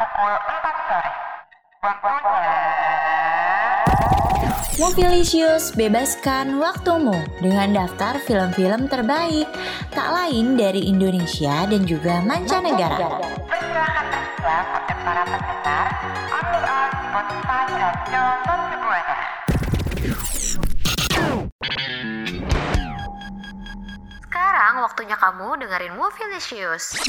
pukul 4 sore. Waktunya... Mobilisius bebaskan waktumu dengan daftar film-film terbaik tak lain dari Indonesia dan juga mancanegara. Persilahkan tersedia untuk para pendengar on Spotify Radio waktunya kamu dengerin Mobilisius.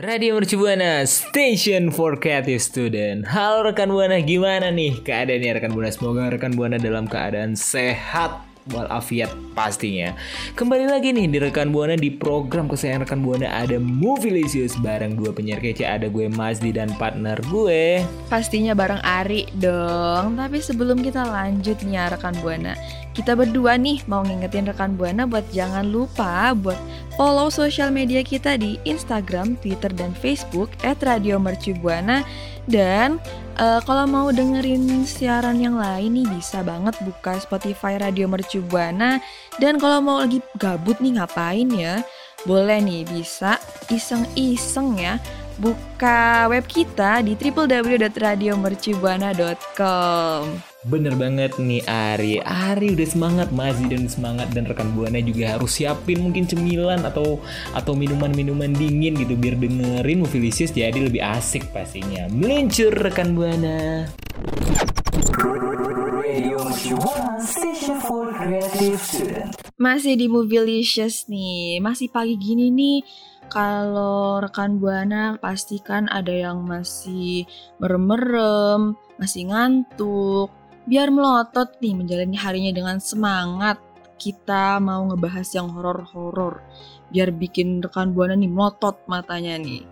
Radio Mercu Buana, Station for Creative Student. Halo rekan Buana, gimana nih keadaannya rekan Buana? Semoga rekan Buana dalam keadaan sehat walafiat pastinya. Kembali lagi nih di rekan Buana di program kesayangan rekan Buana ada Movilicious bareng dua penyiar kece ada gue Mazdi dan partner gue. Pastinya bareng Ari dong. Tapi sebelum kita lanjut nih ya rekan Buana, kita berdua nih mau ngingetin rekan Buana buat jangan lupa buat follow sosial media kita di Instagram, Twitter, dan Facebook @radiomercubuana dan eh, kalau mau dengerin siaran yang lain nih bisa banget buka Spotify Radio Mercu Buana dan kalau mau lagi gabut nih ngapain ya? Boleh nih bisa iseng-iseng ya buka web kita di www.radiomercubuana.com. Bener banget nih Ari Ari udah semangat Mazdi dan semangat dan rekan Buana juga harus siapin mungkin cemilan atau atau minuman-minuman dingin gitu biar dengerin Movilisius jadi lebih asik pastinya meluncur rekan Buana Masih di Movielicious nih, masih pagi gini nih. Kalau rekan Buana pastikan ada yang masih merem-merem, masih ngantuk. Biar melotot nih menjalani harinya dengan semangat. Kita mau ngebahas yang horor-horor. Biar bikin rekan Buana nih melotot matanya nih.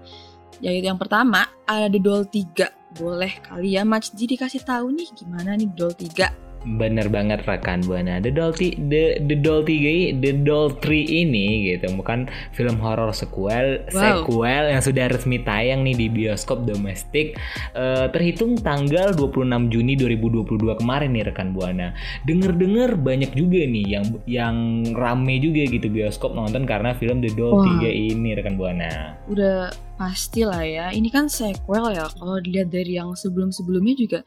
Yaitu yang pertama ada The Doll 3. Boleh kali ya Mas Ji dikasih tahu nih gimana nih Doll 3. Bener banget rekan Buana The Doll, Ti- The, The Doll 3 The Doll 3 ini gitu Bukan film horor sequel Wow. Sequel yang sudah resmi tayang nih di bioskop domestik eh, Terhitung tanggal 26 Juni 2022 kemarin nih rekan Buana Denger-denger banyak juga nih yang yang rame juga gitu bioskop nonton karena film The Doll. 3 ini rekan Buana udah pasti lah ya. Ini kan sequel ya. Kalau dilihat dari yang sebelum-sebelumnya juga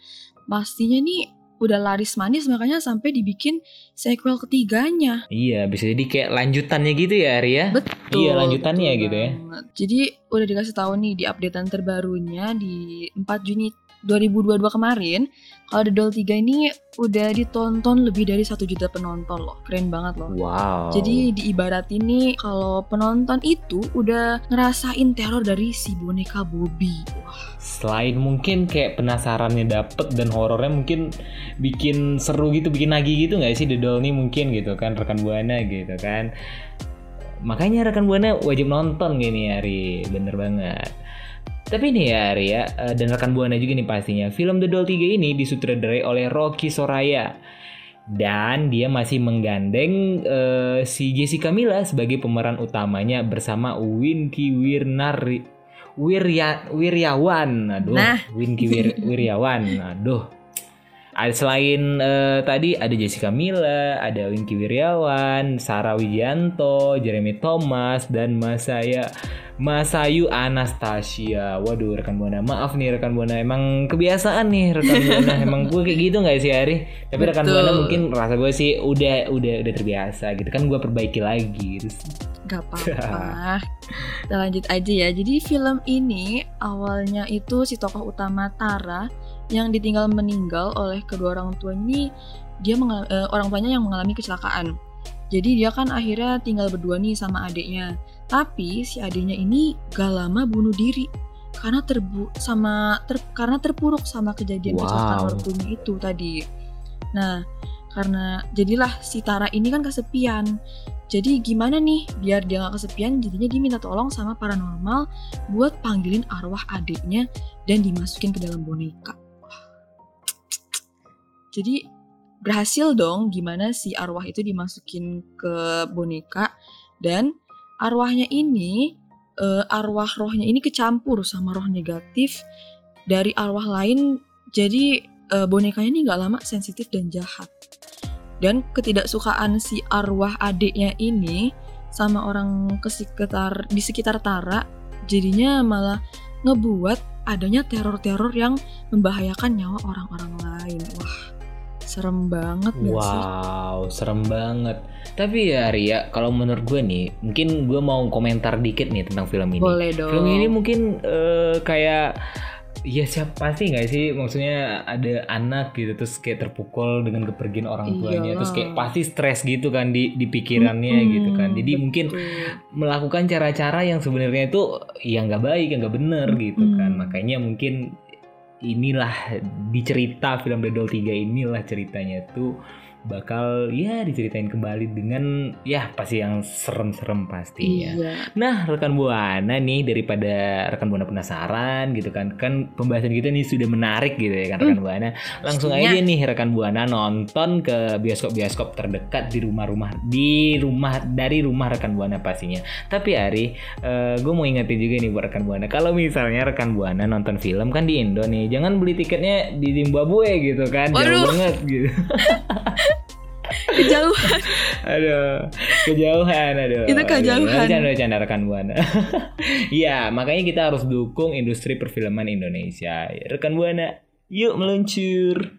pastinya nih udah laris manis makanya sampai dibikin sequel ketiganya. Iya bisa jadi kayak lanjutannya gitu ya Ari ya Betul. Iya, lanjutannya betul gitu ya. Jadi udah dikasih tahu nih di updatean terbarunya di 4 Juni 2022 kemarin kalau The Doll 3 ini udah ditonton lebih dari satu juta penonton loh. Keren banget loh. Wow Jadi diibarat ini kalau penonton itu udah ngerasain teror dari si boneka Bobby. Selain mungkin kayak penasarannya dapet dan horornya mungkin bikin seru gitu, bikin nagih gitu nggak sih The Doll nih mungkin gitu kan rekan buana gitu kan. Makanya rekan buana wajib nonton gini Ari, bener banget. Tapi nih ya ya, eh, dan rekan buana juga nih pastinya, film The Doll 3 ini disutradarai oleh Rocky Soraya. Dan dia masih menggandeng eh, si Jessica Mila sebagai pemeran utamanya bersama Winky Wirnari Wirya, Wiryawan. Aduh, Nah. Winky Wir- Wiryawan. Aduh. Ada selain eh, tadi ada Jessica Mila, ada Winky Wiryawan, Sarah Wijanto, Jeremy Thomas dan Masaya Masayu Anastasia. Waduh, rekan buana. Maaf nih rekan buana. Emang kebiasaan nih rekan buana. Emang gue kayak gitu nggak sih Ari? Tapi rekan Betul. buana mungkin rasa gue sih udah udah udah terbiasa gitu kan gue perbaiki lagi gitu. gak apa-apa. Kita lanjut aja ya. Jadi film ini awalnya itu si tokoh utama Tara yang ditinggal meninggal oleh kedua orang tuanya. Dia mengal- eh, orang tuanya yang mengalami kecelakaan. Jadi dia kan akhirnya tinggal berdua nih sama adiknya. Tapi si adiknya ini gak lama bunuh diri karena terbu sama ter- karena terpuruk sama kejadian Wow. kecelakaan ortunya itu tadi. Nah, karena jadilah si Tara ini kan kesepian. Jadi gimana nih biar dia gak kesepian jadinya dia minta tolong sama paranormal buat panggilin arwah adiknya dan dimasukin ke dalam boneka. Jadi berhasil dong gimana si arwah itu dimasukin ke boneka dan arwahnya ini eh, arwah rohnya ini kecampur sama roh negatif dari arwah lain. Jadi eh, bonekanya ini nggak lama sensitif dan jahat. Dan ketidaksukaan si arwah adiknya ini sama orang ke sekitar di sekitar Tara jadinya malah ngebuat adanya teror-teror yang membahayakan nyawa orang-orang lain. Wah, serem banget gak sih? Wow, serem banget. Tapi ya Ria, kalau menurut gue nih, mungkin gue mau komentar dikit nih tentang film ini. Boleh dong. Film ini mungkin eh, kayak ya siapa sih nggak sih maksudnya ada anak gitu terus kayak terpukul dengan kepergian orang tuanya Iyalah. terus kayak pasti stres gitu kan di di pikirannya Mm-mm, gitu kan jadi mungkin betul. melakukan cara-cara yang sebenarnya itu ya nggak baik yang nggak bener gitu Mm-mm. kan makanya mungkin inilah di cerita film The Doll 3 inilah ceritanya tuh bakal ya diceritain kembali dengan ya pasti yang serem-serem pastinya. Iya. Nah, rekan Buana nih daripada rekan Buana penasaran gitu kan. Kan pembahasan kita nih sudah menarik gitu ya kan rekan Buana. Langsung pastinya. aja nih rekan Buana nonton ke bioskop-bioskop terdekat di rumah-rumah di rumah dari rumah rekan Buana pastinya. Tapi Ari, gue mau ingetin juga nih buat rekan Buana. Kalau misalnya rekan Buana nonton film kan di Indo nih, jangan beli tiketnya di Zimbabwe gitu kan. Jauh Waduh. banget gitu. Kejauhan. Aduh, kejauhan, aduh. Itu kejauhan. Canda, canda rekan buana. Iya, makanya kita harus dukung industri perfilman Indonesia. Rekan buana, yuk meluncur.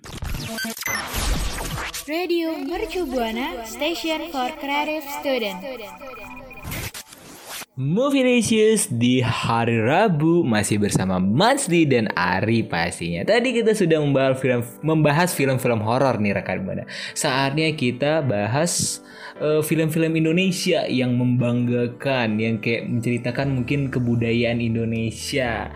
Radio Mercu Buana Station for Creative Student. Movie Ratios di hari Rabu masih bersama Mansdi dan Ari pastinya. Tadi kita sudah membahas film membahas film-film horor nih rekan buana. Saatnya kita bahas eh, film-film Indonesia yang membanggakan, yang kayak menceritakan mungkin kebudayaan Indonesia.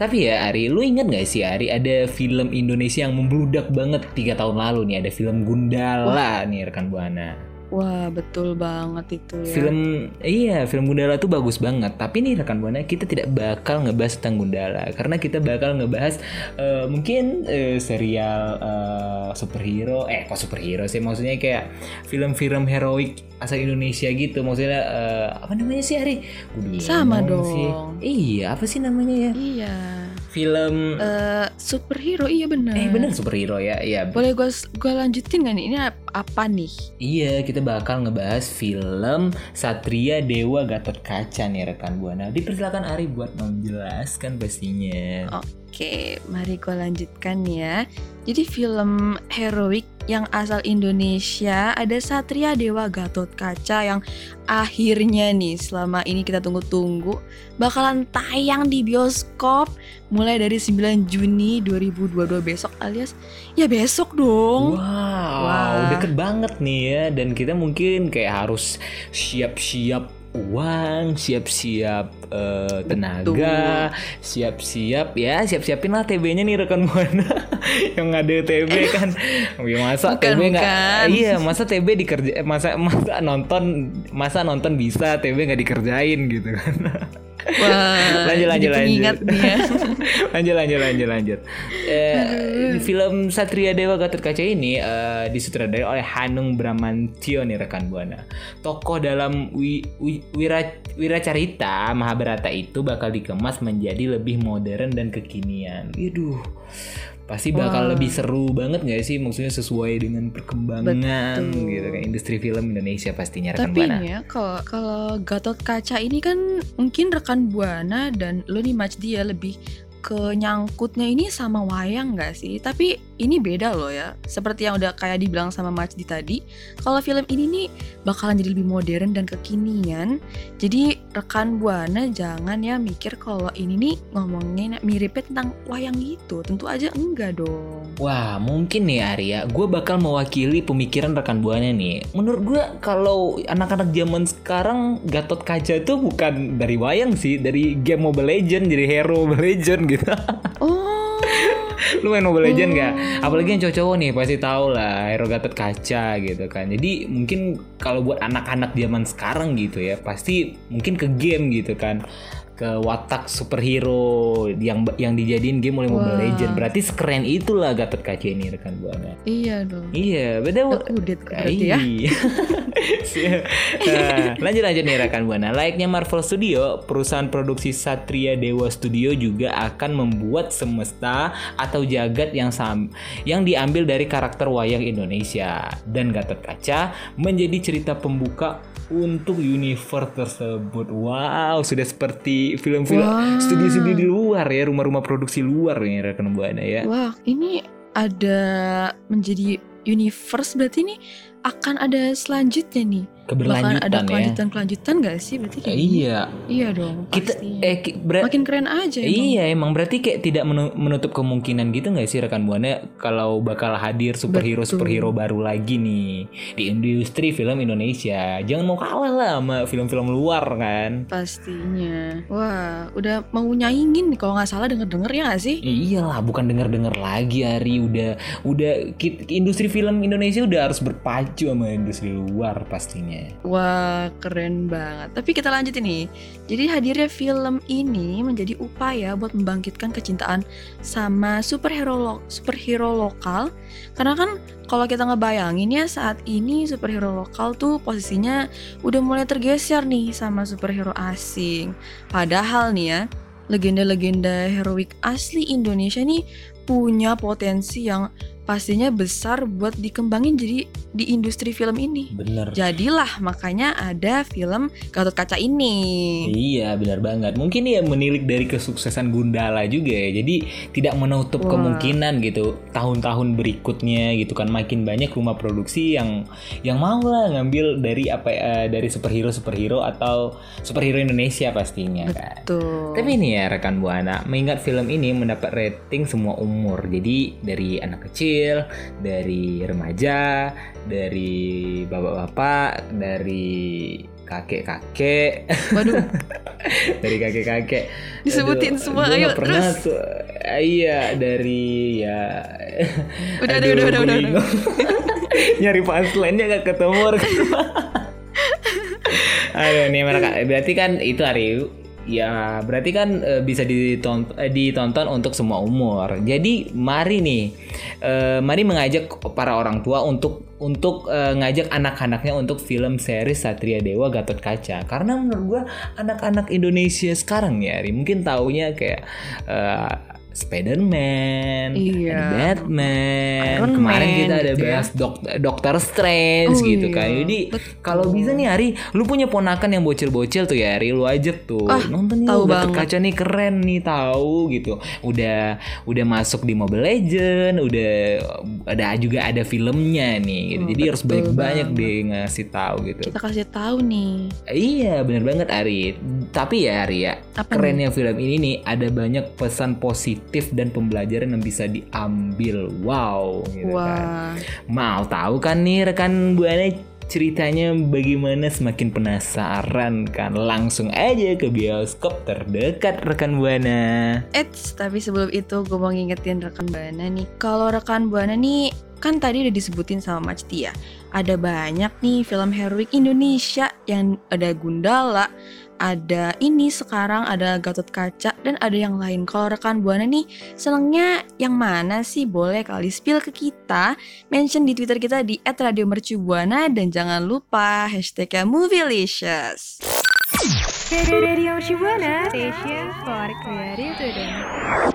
Tapi ya Ari, lu inget gak sih Ari ada film Indonesia yang membludak banget tiga tahun lalu nih ada film Gundala nih rekan buana. Wah, betul banget itu ya. Film iya, film Gundala tuh bagus banget. Tapi nih rekan buana kita tidak bakal ngebahas tentang Gundala karena kita bakal ngebahas eh, mungkin eh, serial eh, superhero, eh kok superhero sih maksudnya kayak film-film heroik asal Indonesia gitu. Maksudnya eh, apa namanya sih Ari? Gua bingung Sama sih. dong. Iya, apa sih namanya ya? Iya. Film Eh, superhero iya benar. eh bener superhero ya. Iya. Boleh gue gua lanjutin gak nih? Ini ap- apa nih? Iya, kita bakal ngebahas film Satria Dewa Gatot Kaca nih rekan Buana. Dipersilakan Ari buat menjelaskan pastinya. Oke, mari gue lanjutkan ya. Jadi film heroik yang asal Indonesia ada Satria Dewa Gatot Kaca yang akhirnya nih selama ini kita tunggu-tunggu bakalan tayang di bioskop mulai dari 9 Juni 2022 besok alias ya besok dong. Wow, Wah. deket banget nih ya. Dan kita mungkin kayak harus siap-siap uang, siap-siap eh, tenaga, siap-siap ya, siap-siapin lah TB-nya nih rekan buana yang ada TB kan. Ya masa Bukan, TB nggak? Iya, masa TB dikerja, masa masa nonton, masa nonton bisa TB nggak dikerjain gitu kan? Wah, Lanjut, lanjut, lanjut. ya. lanjut lanjut lanjut lanjut. Eh, film Satria Dewa Gatot Kaca ini eh, disutradarai oleh Hanung Bramantio nih rekan buana. Tokoh dalam wi, wi, wira, wiracarita Mahabharata itu bakal dikemas menjadi lebih modern dan kekinian. Waduh. Pasti bakal Wah. lebih seru banget gak sih maksudnya sesuai dengan perkembangan Betul. gitu kan industri film Indonesia pastinya rekan Tapi buana. ya, kalau kalau Gatot Kaca ini kan mungkin rekan buana dan lo nih Majdi ya lebih ke nyangkutnya ini sama wayang nggak sih? Tapi ini beda loh ya. Seperti yang udah kayak dibilang sama Majdi tadi, kalau film ini nih bakalan jadi lebih modern dan kekinian. Jadi rekan buana jangan ya mikir kalau ini nih ngomongnya miripnya tentang wayang gitu. Tentu aja enggak dong. Wah, mungkin nih Arya, gue bakal mewakili pemikiran rekan buahnya nih. Menurut gue kalau anak-anak zaman sekarang Gatot Kaca tuh bukan dari wayang sih, dari game Mobile Legend jadi hero Mobile Legend gitu. Oh. Lu main Mobile Legend nggak? Apalagi yang cowok-cowok nih pasti tahu lah hero Gatot Kaca gitu kan. Jadi mungkin kalau buat anak-anak zaman sekarang gitu ya, pasti mungkin ke game gitu kan ke watak superhero yang yang dijadiin game oleh Mobile. Legend. Berarti sekeren itulah Gatot Kaca ini rekan buana. Iya dong. Iya, beda. Udah berarti ya. Iya. Nah, lanjut lanjut nih rekan buana. Layaknya Marvel Studio, perusahaan produksi Satria Dewa Studio juga akan membuat semesta atau jagat yang sam yang diambil dari karakter wayang Indonesia dan Gatot Kaca menjadi cerita pembuka untuk universe tersebut. Wow, sudah seperti film-film Wah. studi-studi di luar ya, rumah-rumah produksi luar nih rekan buana ya. Wah, ini ada menjadi universe berarti ini akan ada selanjutnya nih. Bahkan Keberlanjutan ada ya. kelanjutan-kelanjutan gak sih berarti kayak gini? Iya, Iya dong, kita pastinya. eh ki- ber- Makin keren aja. Iya emang berarti kayak tidak menu- menutup kemungkinan gitu nggak sih rekan buana kalau bakal hadir superhero superhero baru lagi nih di industri film Indonesia. Jangan mau kalah lah sama film-film luar kan. Pastinya. Wah, udah mau nyaingin nih kalau nggak salah denger-denger ya nggak sih? Iyalah bukan denger-denger lagi Ari udah udah industri film Indonesia udah harus berpacu sama industri luar pastinya. Wah, keren banget. Tapi kita lanjut ini. Jadi hadirnya film ini menjadi upaya buat membangkitkan kecintaan sama superhero lo superhero lokal. Karena kan kalau kita ngebayangin ya saat ini superhero lokal tuh posisinya udah mulai tergeser nih sama superhero asing. Padahal nih ya, legenda-legenda heroik asli Indonesia nih punya potensi yang pastinya besar buat dikembangin jadi di industri film ini. Bener. Jadilah makanya ada film Gatot Kaca ini. Iya benar banget. Mungkin ya menilik dari kesuksesan Gundala juga ya. Jadi tidak menutup Wah. kemungkinan gitu tahun-tahun berikutnya gitu kan makin banyak rumah produksi yang yang mau lah ngambil dari apa eh, dari superhero superhero atau superhero Indonesia pastinya kan. Tapi ini ya rekan buana, mengingat film ini mendapat rating semua umur. Jadi dari anak kecil, dari remaja, dari bapak-bapak, dari kakek-kakek, Waduh, dari kakek-kakek. Disebutin Aduh, semua, ayo, pernah terus. tuh. Iya, dari ya. Udah, Aduh, udah, udah, udah, udah. Nyari punchline-nya gak ketemu. Aduh, nih mereka berarti kan itu hari ya berarti kan eh, bisa ditonton, ditonton untuk semua umur. Jadi mari nih, eh, mari mengajak para orang tua untuk untuk eh, ngajak anak-anaknya untuk film series Satria Dewa Gatot Kaca. Karena menurut gua anak-anak Indonesia sekarang ya, mungkin taunya kayak eh, Spider-Man, Iya. ada Batman, Iron kemarin Man kita ada gitu ya. bahas Dok- Doctor Strange Oh gitu iya, kan. Jadi kalau bisa nih Ari, lu punya ponakan yang bocil-bocil tuh ya Ari, lu ajak tuh. Ah, Nonton tahu yuk, Gatot banget. Kaca nih keren nih tahu gitu. Udah udah masuk di Mobile Legend, udah ada juga ada filmnya nih gitu. Oh, Jadi harus banyak-banyak deh ngasih tahu gitu. kita kasih tahu nih. Iya, bener banget Ari. Tapi ya Ari ya, Apa kerennya film ini nih ada banyak pesan positif dan pembelajaran yang bisa diambil. Wow, gitu kan. Wah, Mau tahu kan nih rekan Buana ceritanya bagaimana semakin penasaran kan langsung aja ke bioskop terdekat rekan Buana. Eits, tapi sebelum itu gue mau ngingetin rekan Buana nih. Kalau rekan Buana nih kan tadi udah disebutin sama Macti ya. Ada banyak nih film heroik Indonesia yang ada Gundala, ada ini sekarang ada Gatot Kaca dan ada yang lain. Kalau rekan Buana nih senengnya yang mana sih? Boleh kali spill ke kita, mention di Twitter kita di @radiomercubuana dan jangan lupa hashtagnya Movielicious. Radio Shibuana, station for creative.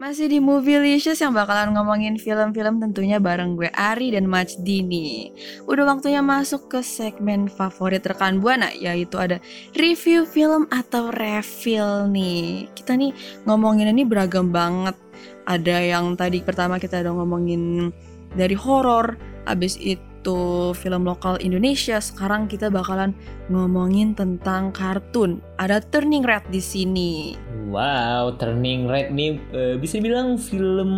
Masih di Movielicious yang bakalan ngomongin film-film tentunya bareng gue Ari dan Majdi nih. Udah waktunya masuk ke segmen favorit rekan Buana yaitu ada review film atau refill nih. Kita nih ngomongin ini beragam banget. Ada yang tadi pertama kita udah ngomongin dari horor, abis itu film lokal Indonesia. Sekarang kita bakalan ngomongin tentang kartun. Ada Turning Red di sini. Wow, Turning Red nih eh, bisa bilang film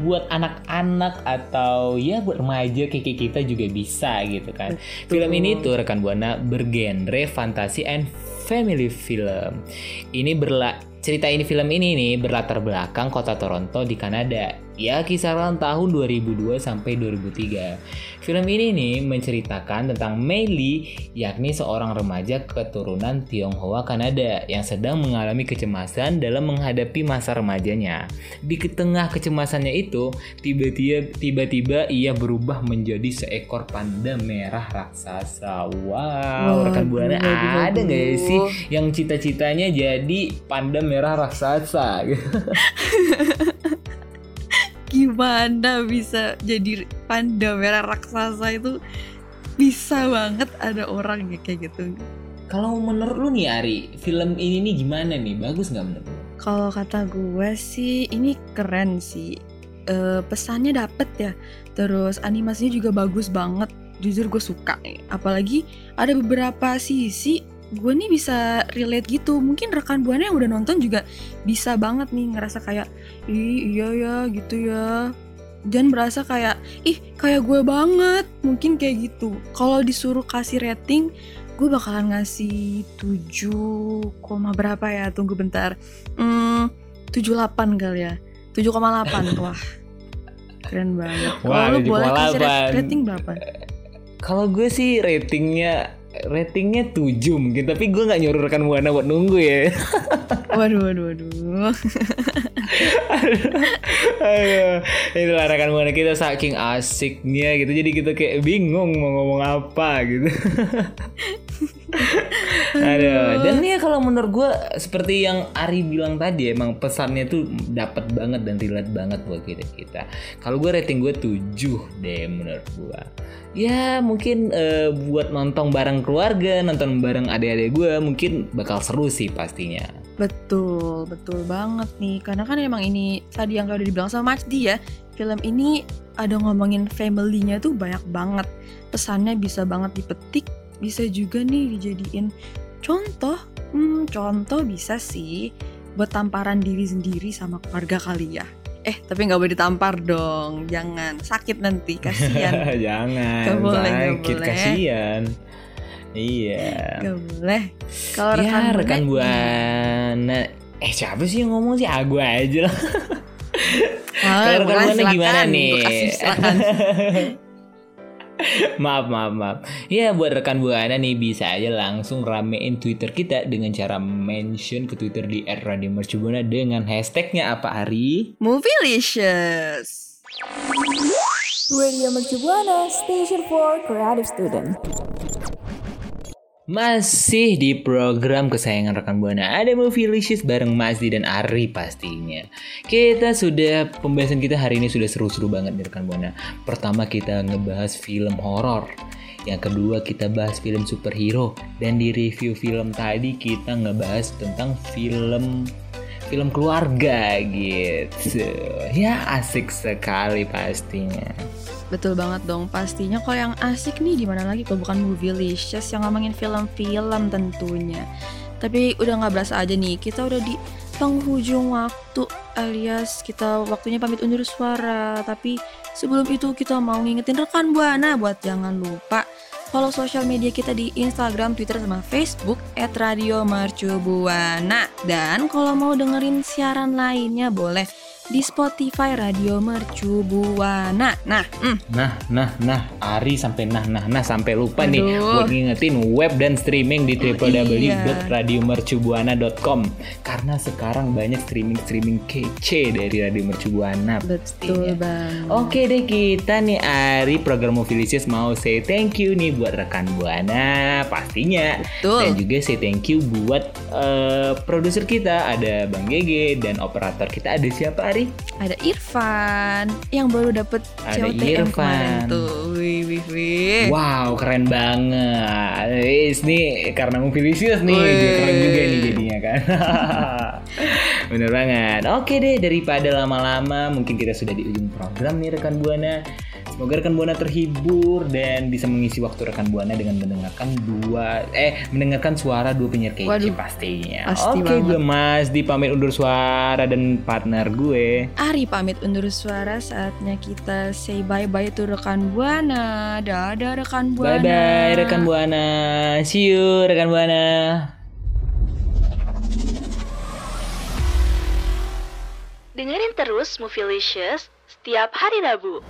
buat anak-anak atau ya buat remaja kayak kita juga bisa gitu kan. Film ini tuh rekan buana bergenre fantasi and family film. Ini berla cerita ini film ini nih berlatar belakang kota Toronto di Kanada. Ya kisaran tahun 2002 sampai 2003. Film ini nih menceritakan tentang Mei Lee yakni seorang remaja keturunan Tionghoa Kanada yang sedang mengalami kecemasan dalam menghadapi masa remajanya. Di tengah kecemasannya itu, tiba-tiba tiba-tiba ia berubah menjadi seekor panda merah raksasa. Wow, rekan buana ada nggak sih yang cita-citanya jadi panda merah raksasa? gimana bisa jadi panda merah raksasa itu bisa banget ada orang yang kayak gitu Kalau menurut lu nih Ari, film ini nih gimana nih? Bagus nggak menurut lu? Kalau kata gue sih ini keren sih. Eh, pesannya dapet ya. Terus animasinya juga bagus banget. Jujur gue suka nih. Apalagi ada beberapa sisi gue nih bisa relate gitu. Mungkin rekan buana yang udah nonton juga bisa banget nih ngerasa kayak ih iya ya gitu ya. Dan berasa kayak ih kayak gue banget. Mungkin kayak gitu. Kalau disuruh kasih rating gue bakalan ngasih 7, koma berapa ya? Tunggu bentar. Hmm, 78 kali ya. 7,8. Wah. Keren banget. Kalau boleh kasih 7,8. rating berapa? Kalau gue sih ratingnya ratingnya 7 mungkin tapi gue nggak nyuruh rekan buana buat nunggu ya. Waduh, waduh, waduh. Aduh, itulah rekan buana kita saking asiknya gitu. Jadi kita kayak bingung mau ngomong apa gitu Aduh, dan ya kalau menurut gue seperti yang Ari bilang tadi emang pesannya tuh dapat banget dan relate banget buat kita kita. Kalau gue rating gue 7 deh menurut gue. Ya mungkin eh, buat nonton bareng keluarga, nonton bareng adik-adik gue mungkin bakal seru sih pastinya. Betul, betul banget nih. Karena kan emang ini tadi yang udah dibilang sama Majdi ya, film ini ada ngomongin family-nya tuh banyak banget. Pesannya bisa banget dipetik, bisa juga nih dijadiin contoh. Hmm, contoh bisa sih buat tamparan diri sendiri sama keluarga kali ya. Eh, tapi nggak boleh ditampar dong. Jangan, sakit nanti, kasihan. Jangan, Gak boleh, gak sakit boleh. kasihan. Iya. Gak boleh. Kalau ya rekan rekan Buana-. Eh siapa sih yang ngomong sih? Ah gue aja lah. Ah, Kalau rekan buana gimana nih? Silakan. maaf maaf maaf. Ya buat rekan buana nih bisa aja langsung ramein Twitter kita dengan cara mention ke Twitter di @radiomercubuana dengan hashtagnya apa Ari? Movielicious. Radio Mercubuana Station for Creative Student. Masih di program kesayangan rekan buana ada Movielicious bareng Masdi dan Ari pastinya. Kita sudah pembahasan kita hari ini sudah seru-seru banget nih rekan buana. Pertama kita ngebahas film horor. Yang kedua kita bahas film superhero dan di review film tadi kita ngebahas tentang film film keluarga gitu. Ya asik sekali pastinya. Betul banget dong. Pastinya kalau yang asik nih di mana lagi kalau bukan Movielicious yang ngomongin film-film tentunya. Tapi udah nggak berasa aja nih, kita udah di penghujung waktu alias kita waktunya pamit undur suara. Tapi sebelum itu kita mau ngingetin rekan Buana buat jangan lupa follow sosial media kita di Instagram, Twitter, sama Facebook @radiomercubuana. Dan kalau mau dengerin siaran lainnya boleh di Spotify Radio Mercu Buana. Nah, mm, Nah, nah, nah, Ari sampai nah, nah, nah sampai lupa nih Aduh. buat ngingetin web dan streaming di iya. www.radiomercubuana.com karena sekarang banyak streaming-streaming kece dari Radio Mercubuana. betul pastinya. banget. Oke deh kita nih Ari program Movilicious mau say thank you nih buat rekan Buana pastinya Betul. dan juga say thank you buat eh, produser kita ada Bang Gege dan operator kita ada siapa Ari? Ada Irfan yang baru dapet Ada COTM Irfan. kemarin tuh. Wih, wih, wih. Wow, keren banget. Is nih karena Movilicious nih, Wih. dia keren juga nih jadinya kan. Bener banget. Oke deh, daripada lama-lama, mungkin kita sudah di ujung program nih rekan buana. Semoga rekan buana terhibur dan bisa mengisi waktu rekan buana dengan mendengarkan dua eh mendengarkan suara dua penyiar kece Waduh, pastinya. pasti Oke, gue Mas di pamit undur suara dan partner gue. Ari pamit undur suara saatnya kita say bye-bye to rekan Buana. Dadah rekan Bye Buana. bye rekan buana. See you rekan buana. Dengerin terus Movielicious setiap hari Rabu.